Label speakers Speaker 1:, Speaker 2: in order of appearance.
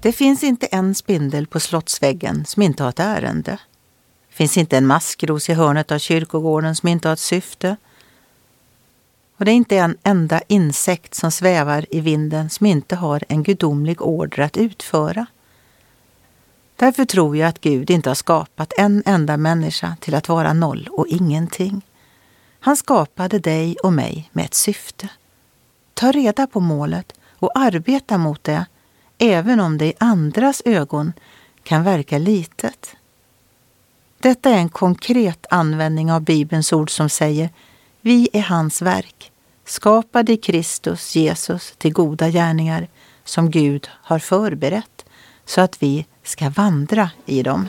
Speaker 1: Det finns inte en spindel på slottsväggen som inte har ett ärende. Det finns inte en maskros i hörnet av kyrkogården som inte har ett syfte. Och det är inte en enda insekt som svävar i vinden som inte har en gudomlig order att utföra. Därför tror jag att Gud inte har skapat en enda människa till att vara noll och ingenting. Han skapade dig och mig med ett syfte. Ta reda på målet och arbeta mot det, även om det i andras ögon kan verka litet. Detta är en konkret användning av Bibelns ord som säger vi är hans verk, skapade i Kristus Jesus till goda gärningar som Gud har förberett så att vi ska vandra i dem.